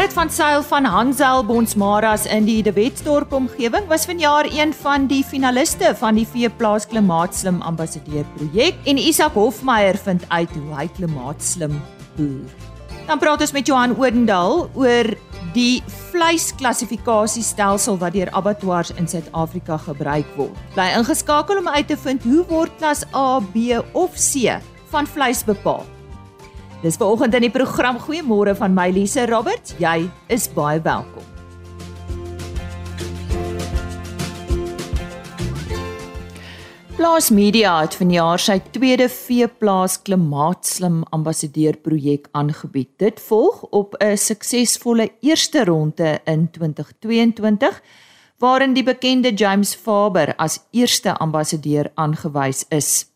Gerrit van Sail van Hansel Bonsmaras in die De Wetstorp omgewing was vanjaar een van die finaliste van die Veeplaas Klimaatslim Ambassadeur projek en Isak Hofmeyer vind uit hoe hy klimaatslim boer. Dan praat ons met Johan Odendaal oor die vleisklassifikasiestelsel wat deur abattoirs in Suid-Afrika gebruik word. Bly ingeskakel om uit te vind hoe word klas A, B of C van vleis bepaal. Dis vanoggend in die program Goeiemôre van my Lise Roberts. Jy is baie welkom. Plaas Media het vanjaar sy tweede veeplaas klimaatslim ambassadeur projek aangebied. Dit volg op 'n suksesvolle eerste ronde in 2022 waarin die bekende James Faber as eerste ambassadeur aangewys is.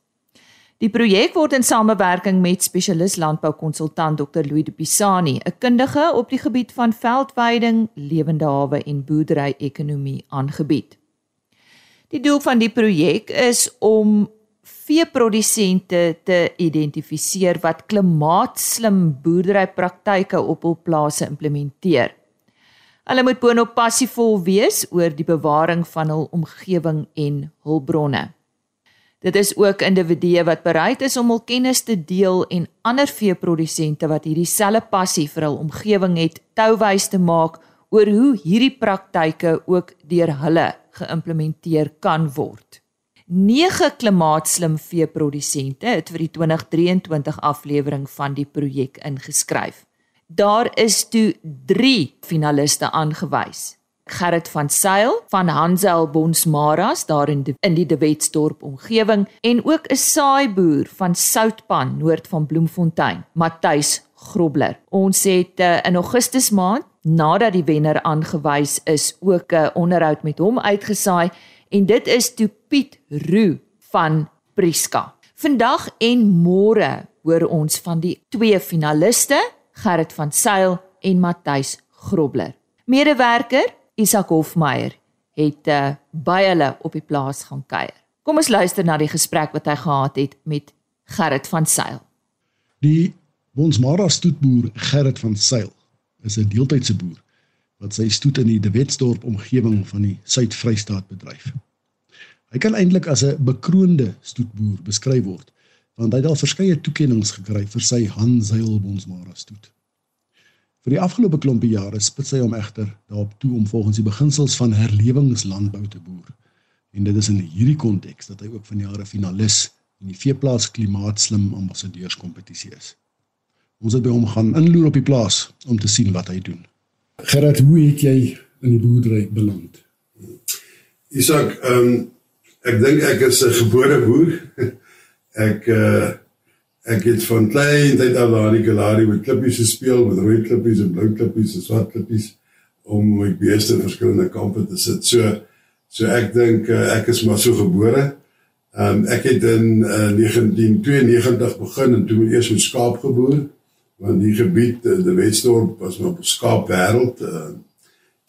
Die projek word in samewerking met spesialis landboukonsultant Dr Louis de Pisani, 'n kundige op die gebied van veldveiding, lewende hawe en boerdery-ekonomie aangebied. Die doel van die projek is om veeprodusente te identifiseer wat klimaatslim boerderypraktyke op hul plase implementeer. Hulle moet boonop passievol wees oor die bewaring van hul omgewing en hulpbronne. Dit is ook individue wat bereid is om hul kennis te deel en ander veeprodusente wat hierdie selfe passie vir hul omgewing het, touwys te maak oor hoe hierdie praktyke ook deur hulle geïmplementeer kan word. 9 klimaatslim veeprodusente het vir die 2023 aflewering van die projek ingeskryf. Daar is toe 3 finaliste aangewys. Gerrit van Sail van Hansel Bonsmaras daar in die, in die De Wetstorp omgewing en ook 'n saaiboer van Soutpan noord van Bloemfontein, Matthys Grobler. Ons het uh, in Augustus maand nadat die wenner aangewys is ook 'n onderhoud met hom uitgesaai en dit is toe Piet Roo van Priska. Vandag en môre hoor ons van die twee finaliste, Gerrit van Sail en Matthys Grobler. Medewerker Isak Hofmeyer het uh, by hulle op die plaas gaan kuier. Kom ons luister na die gesprek wat hy gehad het met Gerrit van Sail. Die Bonsmara stoetboer Gerrit van Sail is 'n deeltydse boer wat sy stoet in die De Wetstorp omgewing van die Suid-Vrystaat bedryf. Hy kan eintlik as 'n bekroonde stoetboer beskryf word want hy het al verskeie toekenninge gekry vir sy Hanseil Bonsmara stoet. Vir die afgelope klompie jare spits hy hom egter daarop toe om volgens die beginsels van herlewingslandbou te boer. En dit is in hierdie konteks dat hy ook van jare finalis in die veeplaas klimaatslim ambassadeurskompetisie is. Ons het by hom gaan inloer op die plaas om te sien wat hy doen. Gerard, hoe het jy in die boerdery beland? Isak, ehm um, ek dink ek is 'n gebore boer. ek uh Ek het van klein tyd af daar in die galerie met klippies gespeel, met rooi klippies en blou klippies en swart klippies om my beeste in verskillende kampe te sit. So so ek dink eh, ek is maar so gebore. Ehm um, ek het in uh, eh, 1992 begin en toe met eers met skaap geboer want die gebied eh, die Wesdorp was maar 'n skaap wêreld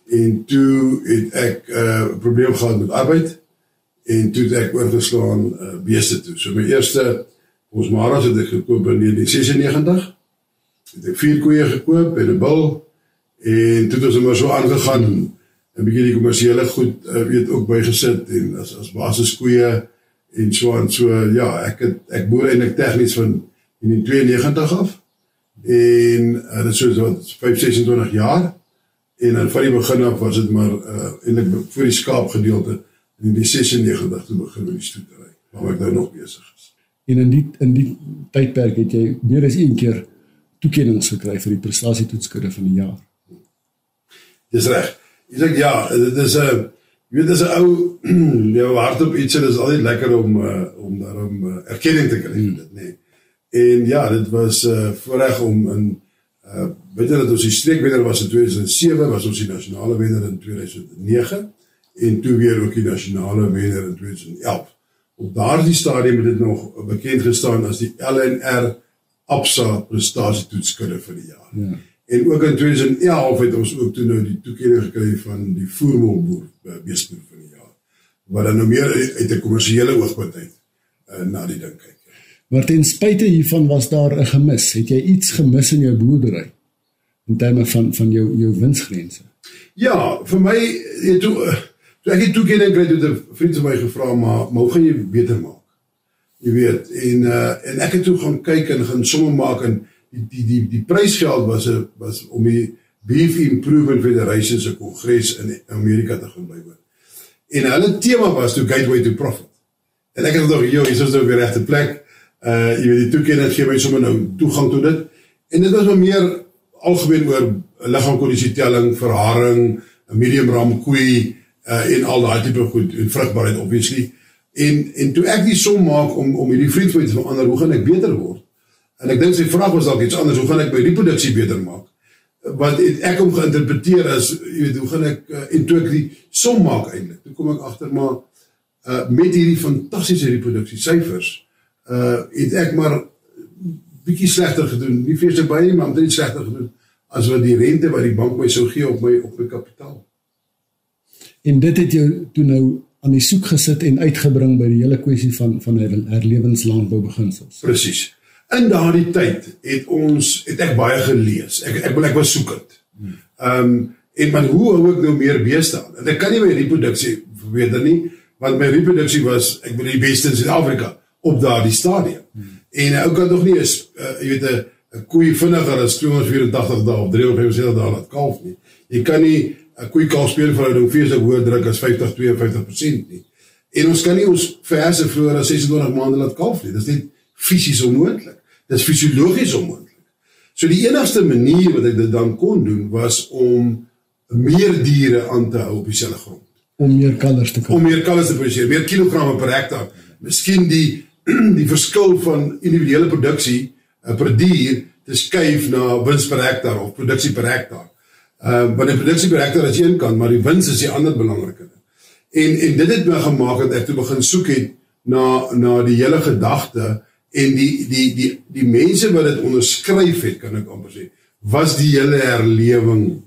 en toe het ek 'n uh, probleem gehad met arbeid en toe het ek oorgeslaan uh, beeste toe. So my eerste Ons Maras het ek gekoop in 1996. Het ek vier koeie gekoop en 'n bul en toe het ons maar so aangegaan en 'n bietjie die kommersiële goed uh, weet ook bygesit en as as basis koeie en so en so ja, ek het ek boer eintlik tegnies van in 92 af. En uh, dit so wat 5 26 jaar en aan van die begin af was dit maar uh, eintlik vir die skaap gedeelte in die 96 toe begin met die stoetery waar ek nou nog besig. En in die in die tydperk het jy meer as een keer toekennings gekry vir die prestasietoetskode van die jaar. Dis reg. Ek sê ja, dit is 'n jy weet dis 'n ou jou hart op iets en dit is altyd lekker om uh, om daarom uh, erkenning te kry vir dit, nê. Nee. En ja, dit was 'n uh, voorreg om in uh jy dat ons die streekwenner was in 2007, was ons die nasionale wenner in 2009 en toe weer ook die nasionale wenner in 2011 op daardie stadium het dit nog bekend gestaan as die LNR Absa prestasietoetskudde vir die jaar. Ja. En ook in 2011 het ons ook toe nou die toekenning gekry van die voermolboer eh, beesboer van die jaar. Wat dan nou meer uit 'n kommersiële oogpunt uit uh, na die ding kyk. Maar ten spyte hiervan was daar 'n gemis. Het jy iets gemis in jou boerdery? in terme van van jou jou winsgrense. Ja, vir my het toe toe ek het toekenning kry toe 'n vriend van my gevra maar maar hoe gaan jy beter maak? Jy weet en uh en ek het toe gaan kyk en gaan somme maak en die die die die prysgeld was 'n was om die Beef Improvement Federation se kongres in Amerika te gaan bywoon. En hulle tema was to gateway to profit. En ek het "Jo, hier is nou weer regte plek." Uh jy weet die toekenning gee my sommer nou toegang tot dit. En dit was meer algemeen oor liggaamkondisie telling, verharing, medium ram koei uh en al daai tipe goed en vrugbaarheid obviously. En en toe ek die som maak om om hierdie vriend van verander, hoe gaan ek beter word? En ek dink sy vraag was dalk iets anders, hoe gaan ek my reproduksie beter maak? Wat ek hom geïnterpreteer as jy weet, hoe gaan ek uh, en toe ek die som maak eintlik. Toe kom ek agter maar uh met hierdie fantastiese reproduksie syfers uh het ek maar bietjie slegter gedoen. Nie fees te baie nie, maar omtrent slegter gedoen as wat die rente wat die bank my sou gee op my op my kapitaal. En dit het jou toe nou aan die soek gesit en uitgebring by die hele kwessie van van herlewenslandbou beginsels. Presies. In daardie tyd het ons het ek baie gelees. Ek ek wil ek was soekend. Ehm um, en maar hoe hou ek nou meer beeste aan? En ek kan nie my reproduksie verbeter nie want my reproduksie was ek wil die beste in Suid-Afrika op daardie stadium. Hmm. En ou kan nog nie is uh, jy weet 'n koei vinniger as 284 dae of 375 dae laat kalf nie. Jy kan nie 'n koei kalf speelverhouding feeslik hoër druk as 50 52% nie. En ons kan nie ons verse vroeër as 26 maande laat kalf nie. Dit is net fisies onmoontlik. Dit is fisiologies onmoontlik. So die enigste manier wat ek dit dan kon doen was om meer diere aan te hou op dieselfde grond. Om meer kalvers te kan. Om meer kalvers te produseer, meer kilogramme per hektaar. Miskien die die verskil van individuele produksie uh, per dier te skuif na wins per hektaar of produksie per hektaar. Ehm uh, want die produksie per hektaar is een kant, maar die wins is die ander belangrike ding. En en dit het my gemaak dat ek toe begin soek het na na die hele gedagte en die die die die mense wat dit onderskryf het, kan ek amper sê, was die hele herlewing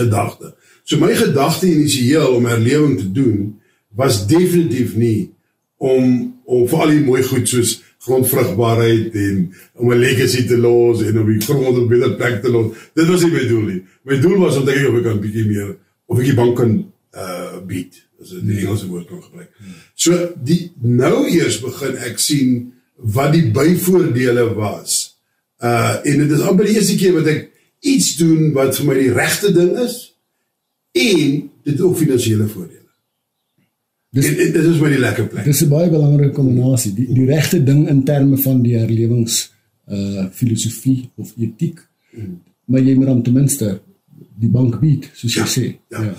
gedagte. So my gedagte initieel om herlewing te doen was definitief nie om om vir al die mooi goed soos grondvrugbaarheid en om 'n legacy te los en om die grond op 'n beter plek te los. Dit was nie my doel nie. My doel was om te kyk of ek kan bietjie meer of ek die bank kan uh beat as 'n Engelse woord kan gebruik. So die nou eers begin ek sien wat die byvoordele was. Uh en dit is amper die eerste keer wat ek iets doen wat vir my die regte ding is en dit ook finansiële voordele. Dis dit is baie lekker plek. Dis 'n baie belangrike kombinasie. Die die regte ding in terme van die herlewings uh filosofie of etiek. Mm. Maar jy moet dan ten minste die bank bied, soos jy ja, sê. Ja. ja.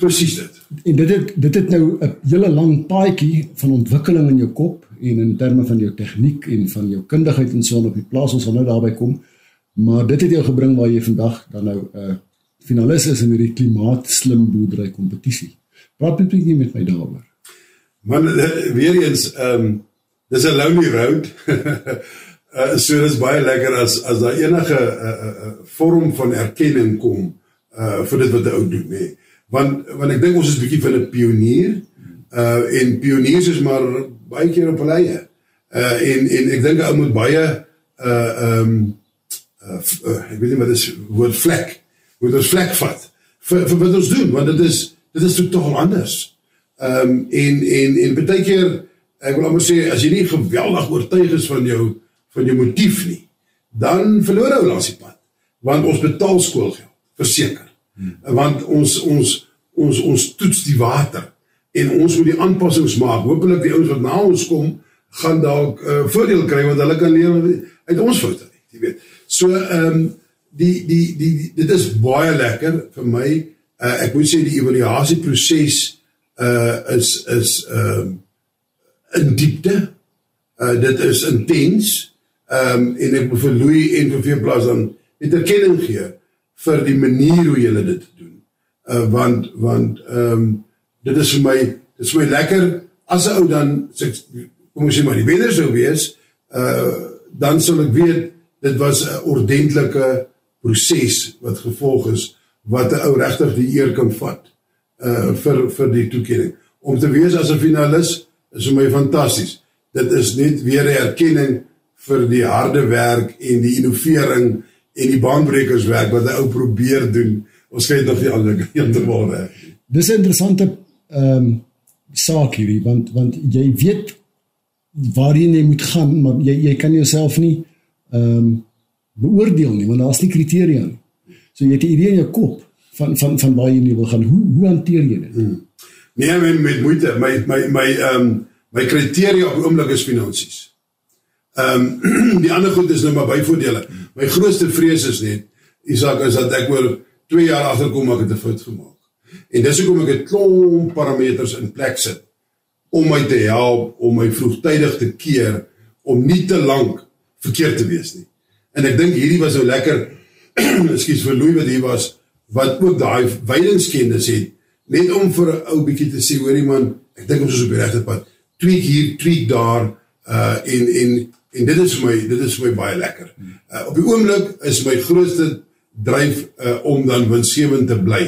Presies dit. En dit het dit het nou 'n hele lang paadjie van ontwikkeling in jou kop en in terme van jou tegniek en van jou kundigheid en so op die plaas ons sal nou daarby kom. Maar dit het jou gebring waar jy vandag dan nou 'n uh, finalis is in hierdie klimaatslim boerdery kompetisie. Praat 'n bietjie met my daaroor. Man eh, weer eens ehm um, dis 'n lonely road. uh, so dis baie lekker as as daar enige 'n uh, uh, vorm van erkenning kom uh vir dit wat 'n ou doen, nê. Want want ek dink ons is bietjie van 'n pionier. Uh en pioniers is maar baie keer op hulle eie. Uh en en ek dink ou moet baie uh ehm um, uh, uh ek weet nie wat is woord vlek. Moet ons vlek vat vir vir wat ons doen want dit is dit is totaal anders. Ehm um, en en en baie keer ek wil net sê as jy nie geweldig oortuig is van jou van jou motief nie, dan verloor jy langs die pad. Want ons betaal skoolgeld, verseker. Hmm. Want ons ons ons ons toets die water en ons moet die aanpassings maak. Hoopelik die ouens wat na ons kom gaan dalk 'n uh, voordeel kry want hulle kan leer uit ons foute, jy weet. So ehm um, die, die die die dit is baie lekker vir my uh, ek moet sê die evaluasie proses uh is is ehm uh, in diepte. Uh dit is intens. Ehm um, en ek vir Louis en vir Veerplaas dan net erkenning gee vir die manier hoe julle dit doen. Uh want want ehm um, dit is vir my dit is my lekker as 'n ou dan kom ons sê maar die wenner sou wees, uh dan sal ek weet dit was 'n ordentlike proses wat gevolg is wat 'n ou regtig die eer kan vat uh vir vir die toekenning. Om te wees as 'n finalis is vir my fantasties. Dit is net weer 'n erkenning vir die harde werk en die innovering en die baanbrekerswerk wat hy ou probeer doen. Ons kyk nog nie ander heeltemal reg. Dis 'n interessante ehm um, saak hierdie want want jy weet waarheen jy moet gaan, maar jy jy kan jouself nie ehm um, beoordeel nie want daar's nie kriteria nie. So jy het 'n idee in jou kop van van van waar jy wil gaan. Hoe hoe hanteer jy dit? Hmm. Nee, met met moeite. My my my ehm um, my kriteria op oomblik is finansies. Ehm um, die ander goed is nou maar byvoordele. My grootste vrees is net Isak is dat ek oor 2 jaar agterkom ek het 'n fout gemaak. En dis hoekom ek 'n klomp parameters in plek sit om my te help om my vroegtydig te keer om nie te lank verkeerd te wees nie. En ek dink hierdie was nou lekker. Ekskuus vir Louis wat hier was wat ook daai wydingskennis het net om vir 'n ou bietjie te sê hoorie man, ek dink ons is op die regte pad. Tweak hier, tweak daar uh en en en dit is vir my dit is vir my baie lekker. Uh op die oomblik is my grootste dryf uh om dan winsgewend te bly.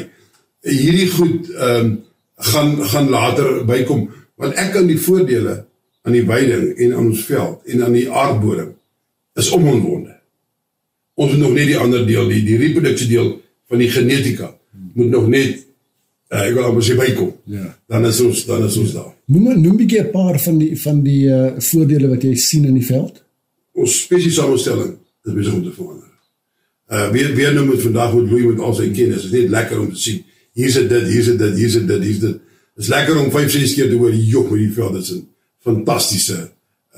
Uh, hierdie goed ehm um, gaan gaan later bykom want ek kan die voordele aan die weiding en aan ons veld en aan die aardbodem is onomwonde. Ons het nog net die ander deel, die die reproduksie deel van die genetika moet nog net uh, ek wil amper sê bykom. Ja. Dan is ons dan is ons daar. Noem noem 'n bietjie 'n paar van die van die uh, voordele wat jy sien in die veld. Ons spesies samestelling is besig om te verander. Uh weer weer nou met vandag met Louis met al sy kennis. Dit is net lekker om te sien. Hier's dit, hier's dit, hier's dit, hier's dit. Dit is lekker om 5, 6 keer te hoor jok met die veld. Dit is 'n fantastiese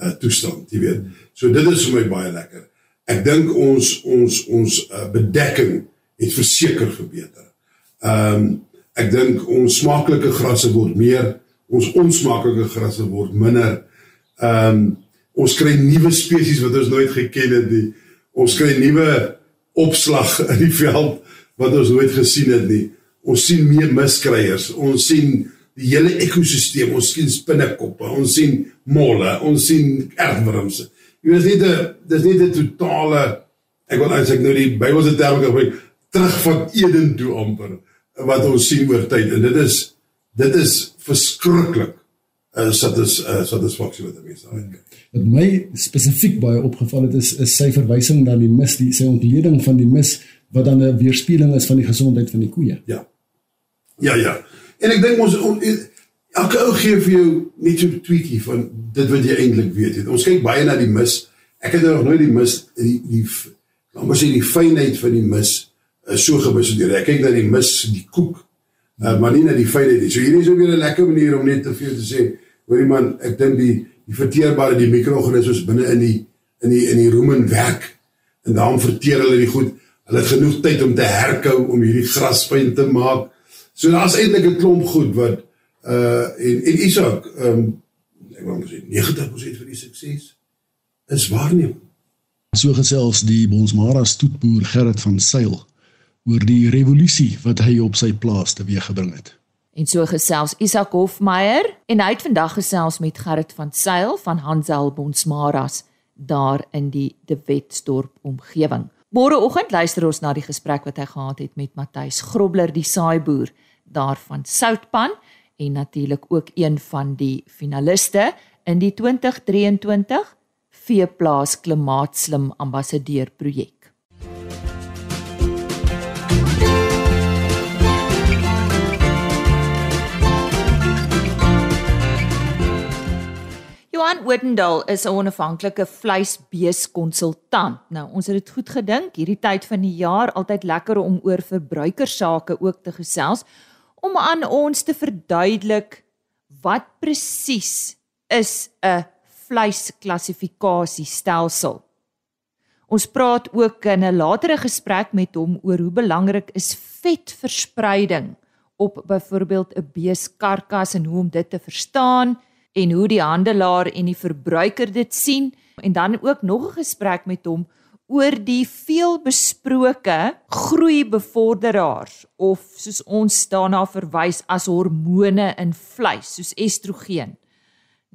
uh toestand, jy weet. So dit is vir my baie lekker. Ek dink ons ons ons uh, bedekking het verseker verbeter. Ehm um, ek dink ons smaaklike grasse word meer, ons onsmaaklike grasse word minder. Ehm um, ons kry nuwe spesies wat ons nooit geken het nie. Ons kry nuwe opslag in die veld wat ons nooit gesien het nie. Ons sien meer miskryers. Ons sien die hele ekosisteem. Ons sien spinnekoppe, ons sien molle, ons sien erwworms. Jy weet dit is dis nie 'n totale ek wil eintlik nou die Bybelse terme gebruik terug van Eden toe amper wat ons sien oor tyd en dit is dit is verskriklik uh, satis uh, satisfaksie wat mense daar het. Wat my spesifiek baie opgeval het is is sy verwysing na die mis, die sy ontleding van die mis wat dan 'n weerspieëling is van die gesondheid van die koeie. Ja. Ja ja. En ek dink ons on, elke ou gee vir jou net so 'n tweetie van dit wat jy eintlik weet het. Ons kyk baie na die mis. Ek het nog nooit die mis die die amper sê die fynheid van die mis is so gebestudeer. Ek kyk na die mis, die koek, uh, maar nie na die feit nie. So hierdie is ook weer 'n lekker manier om net te veel te sê, hoorie man, ek dink die die verteerbare die mikroorganismes binne in die in die in die rumen werk en daarom verteer hulle die goed. Hulle het genoeg tyd om te herkou om hierdie gras fyn te maak. So daar's eintlik 'n klomp goed wat uh en en Isak, ehm um, ek wou sê 90% van die sukses is waarneming. So gesels die Bonsmara stoetboer Gerrit van Sail oor die revolusie wat hy op sy plaas teweeggebring het. En so gesels Isak Hofmeyer en hy het vandag gesels met Gerrit van Sail van Hansel Bonsmaras daar in die De Wetsdorp omgewing. Môreoggend luister ons na die gesprek wat hy gehad het met Matthys Grobler die saaiboer daar van Soutpan en natuurlik ook een van die finaliste in die 2023 Veeplaas Klimaatslim Ambassadeur projek. Johan Odendaal is 'n onafhanklike vleisbeeskonsultant. Nou, ons het dit goed gedink, hierdie tyd van die jaar altyd lekker om oor verbruikersake ook te gesels om aan ons te verduidelik wat presies is 'n vleisklassifikasiestelsel. Ons praat ook in 'n latere gesprek met hom oor hoe belangrik is vetverspreiding op byvoorbeeld 'n beeskarkas en hoe om dit te verstaan en hoe die handelaar en die verbruiker dit sien en dan ook nog 'n gesprek met hom oor die veelbesproke groeibevorderaars of soos ons daarna verwys as hormone in vleis soos estrogen.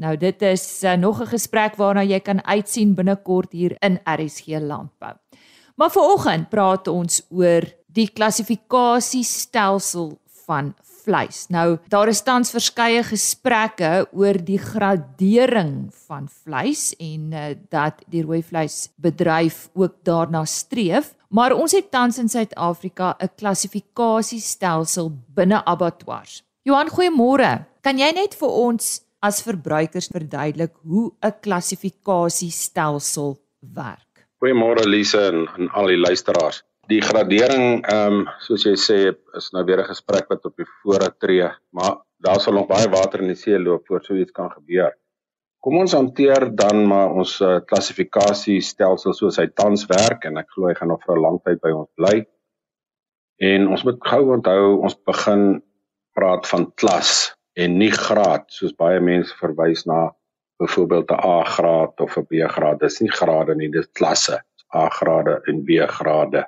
Nou dit is uh, nog 'n gesprek waarna jy kan uitsien binnekort hier in RSG Landbou. Maar vanoggend praat ons oor die klassifikasiestelsel van vleis. Nou, daar is tans verskeie gesprekke oor die gradering van vleis en uh, dat die rooi vleisbedryf ook daarna streef, maar ons het tans in Suid-Afrika 'n klassifikasiestelsel binne abattoirs. Johan, goeiemôre. Kan jy net vir ons as verbruikers verduidelik hoe 'n klassifikasiestelsel werk? Goeiemôre Lise en, en al die luisteraars. Die gradering, ehm um, soos jy sê, is nou weer 'n gesprek wat op die voorraad tree, maar daar sal nog baie water in die see loop voor so iets kan gebeur. Kom ons hanteer dan maar ons uh, klassifikasiestelsel soos hy tans werk en ek glo hy gaan nog vir 'n lang tyd by ons bly. En ons moet gou onthou ons begin praat van klas en nie graad soos baie mense verwys na byvoorbeeld 'n A graad of 'n B graad. Dis nie grade nie, dis klasse. A grade en B grade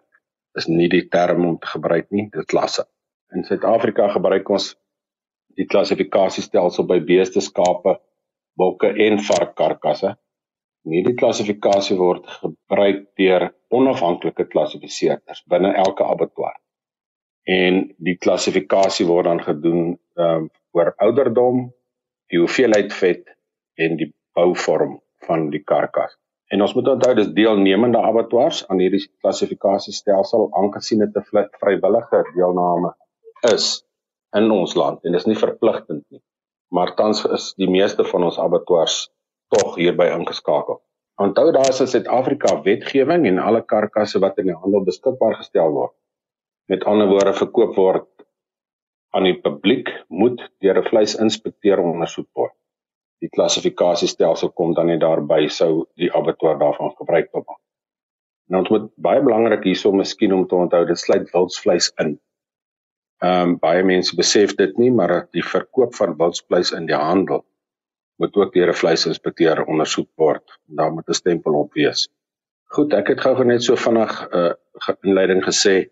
is nie die term om te gebruik nie, dit klasse. In Suid-Afrika gebruik ons die klassifikasiestelsel by beeste, skape, bokke en varkkarkasse. Hierdie klassifikasie word gebruik deur onafhanklike klassifiseerders binne elke abattoir. En die klassifikasie word dan gedoen ehm um, oor ouderdom, die hoeveelheid vet en die bouvorm van die karkas. En ons moet onthou dis deelnemende abattoirs aan hierdie klassifikasiestelsel aangesien dit 'n vrywillige deelname is in ons land en dis nie verpligtend nie. Maar tans is die meeste van ons abattoirs tog hierby ingeskakel. Onthou daar is in Suid-Afrika wetgewing en alle karkasse wat in die handel beskikbaar gestel word. Met ander woorde verkoop word aan die publiek moet deur 'n vleisinspekteur ondersoek word die klassifikasiestelsel kom dan net daarby sou die abattoir daarvan gebruik maak. Nou ons moet baie belangrik hierso miskien om te onthou dit sluit wildsvleis in. Ehm um, baie mense besef dit nie maar die verkoop van wildsvleis in die handel moet ook deur 'n vleisinspekteur ondersoek word. Daar moet 'n stempel op wees. Goed, ek het gou net so vinnig 'n uh, inleiding gesê.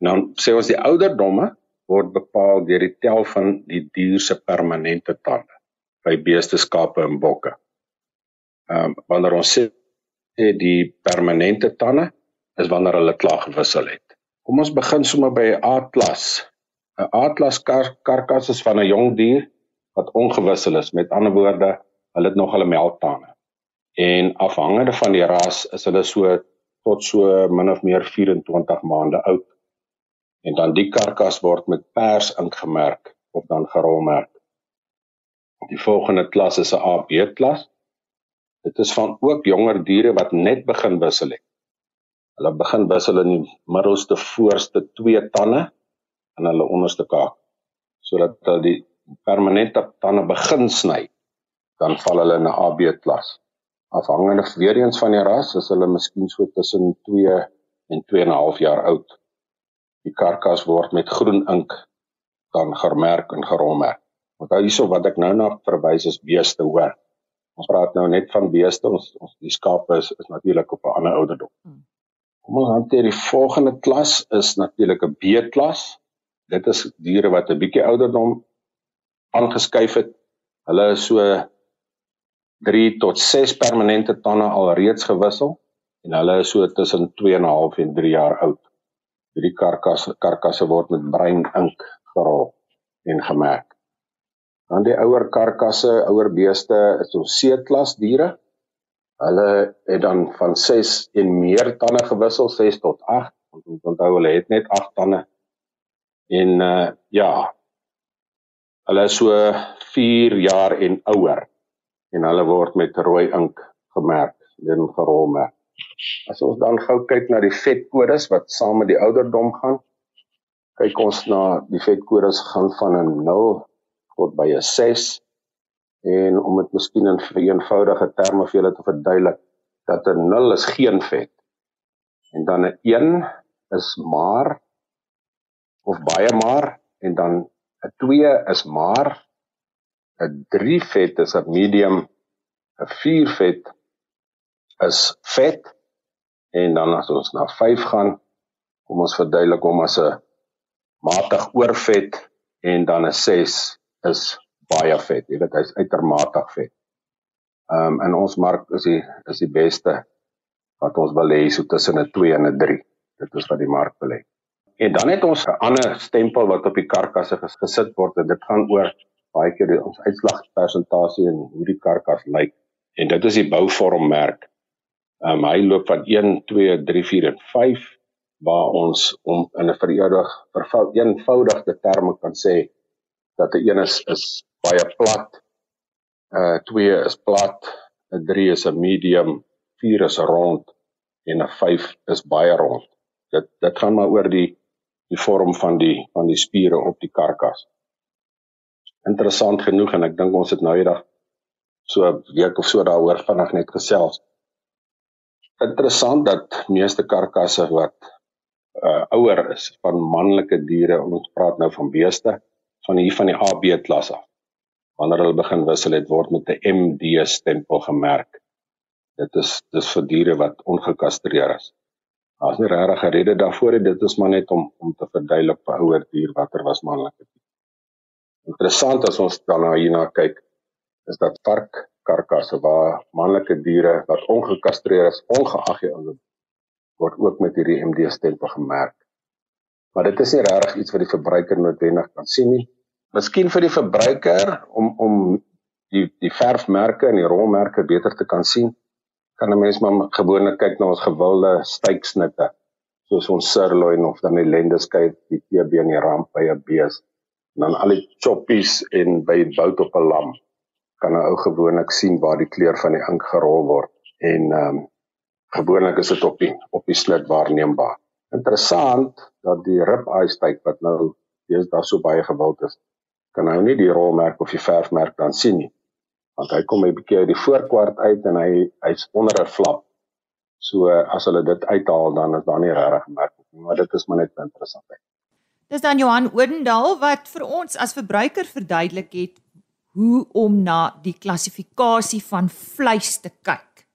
Nou sê ons die ouderdomme word bepaal deur die tel van die dier se permanente tande by beeste, skape en bokke. Ehm um, wanneer ons sê die permanente tande is wanneer hulle klaar gewissel het. Kom ons begin sommer by A-klas. 'n A-klas kar karkas is van 'n jong dier wat ongewissel is. Met ander woorde, hulle het nog hulle melktande. En afhangende van die ras is hulle so tot so min of meer 24 maande oud. En dan die karkas word met pers ingemerk of dan gerolmerk. Die volgende klas is 'n AB klas. Dit is van ook jonger diere wat net begin wissel het. Hulle begin wissel in die middelste voorste twee tande en hulle onderste kaak sodat hulle die permanente tande begin sny. Dan val hulle in 'n AB klas. Afhangende weer eens van die ras, is hulle miskien so tussen 2 en 2 en 'n half jaar oud. Die karkas word met groen ink dan gemerk en gerolmerk. Onthou hierso wat ek nou na verwys is beeste hoor. Ons praat nou net van beeste, ons ons die skape is, is natuurlik op 'n ander ouderdom. Hmm. Kom ons hanteer die volgende klas is natuurlik 'n B-klas. Dit is diere wat 'n bietjie ouderdom aangeskuif het. Hulle is so 3 tot 6 permanente tande al reeds gewissel en hulle is so tussen 2 en 'n half en 3 jaar oud. Hierdie karkasse karkasse word met bruin ink gerol en gemerk. Dan die ouer karkasse, ouer beeste is ons C-klas diere. Hulle het dan van 6 en meer tande gewissel, 6 tot 8. Ons onthou hulle het net 8 tande. En uh ja. Hulle is so 4 jaar en ouer en hulle word met rooi ink gemerk en gerolmerk. As ons dan gou kyk na die vetkodes wat saam met die ouderdom gaan, kyk ons na die vetkodes gaan van 'n 0 tot by 'n 6 en om dit miskien in eenvoudige terme vir julle te verduidelik dat 'n 0 is geen vet. En dan 'n 1 is maar of baie maar en dan 'n 2 is maar 'n 3 vet is 'n medium 'n 4 vet is vet. En dan as ons na 5 gaan kom ons verduidelik hom as 'n matig oorvet en dan 'n 6 is baie vet. Jy weet hy's uitermate vet. Ehm um, in ons mark is die is die beste wat ons wil hê so tussen 'n 2 en 'n 3. Dit is wat die mark wil hê. En dan het ons 'n ander stempel wat op die karkasse gesit word en dit gaan oor baie keer ons uitslagpersentasie en hoe die karkas lyk. En dit is die bouvormmerk. Ehm um, hy loop van 1, 2, 3, 4 en 5 waar ons om in 'n vereenig vervou eenvoudige terme kan sê dat 'n een is is baie plat. Uh 2 is plat, 'n 3 is 'n medium, 4 is rond en 'n 5 is baie rond. Dit dit gaan maar oor die die vorm van die van die spiere op die karkas. Interessant genoeg en ek dink ons het nou eendag so 'n week of so daaroor vinnig net gesels. Interessant dat meeste karkasse wat uh, ouer is van manlike diere, ons praat nou van beeste van hier van die AB klas af. Wanneer hulle begin wissel het word met 'n MD stempel gemerk. Dit is dis vir diere wat ongekastreer is. Daar's nie regtig 'n rede daarvoor nie. Dit is maar net om om te verduidelik vir ouer dier watter was manlike dier. Interessant as ons dan nou hierna kyk, is dat vark karkasse waar manlike diere wat ongekastreer is, ongeag die ouderdom, word ook met hierdie MD stempel gemerk. Maar dit is nie regtig iets wat die verbruiker noodwendig kan sien nie. Miskien vir die verbruiker om om die die verfmerke en die rolmerke beter te kan sien kan 'n mens maar gewoonlik kyk na ons gewilde steiksnitte soos ons sirloin of dan die lendeskei die TB en die ramp by 'n bees en dan al die choppies en by bout op 'n lam kan 'n ou gewoonlik sien waar die kleur van die ink gerol word en ehm um, gewoonlik is dit op die op die slit waarneembaar. Interessant dat die rib eye steak wat nou deesdae so baie gewild is, kan nou nie die rolmerk of die verfmerk dan sien nie want hy kom 'n bietjie uit die voorkwart uit en hy hy's onder 'n flap. So as hulle dit uithaal dan is daar nie regtig merk nie, maar dit is maar net interessant. Dis dan Johan Odendaal wat vir ons as verbruiker verduidelik het hoe om na die klassifikasie van vleis te kyk.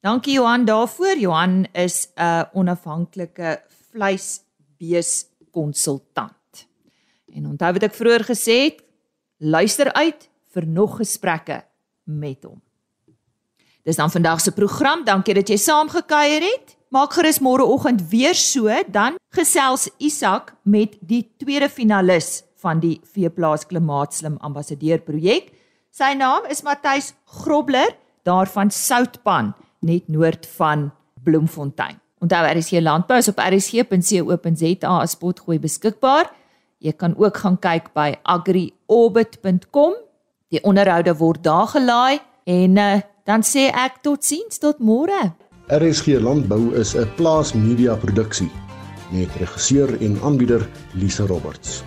Dankie Johan daarvoor. Johan is 'n onafhanklike vleisbeeskonsultant. En onthou wat ek vroeër gesê het, luister uit vir nog gesprekke met hom. Dis dan vandag se program. Dankie dat jy saamgekuier het. Maak gerus môreoggend weer so, dan gesels Isak met die tweede finalis van die Veeplaas Klimaatslim Ambassadeur projek. Sy naam is Matthys Grobler daarvan Soutpan net noord van Bloemfontein. Onthou RSC Landbou is op rsc.co.za as potgooi beskikbaar. Jy kan ook gaan kyk by agriorbit.com Die onderhoude word daar gelaai en uh, dan sê ek totsiens tot môre. RSG Landbou is 'n plaas media produksie met regisseur en aanbieder Lisa Roberts.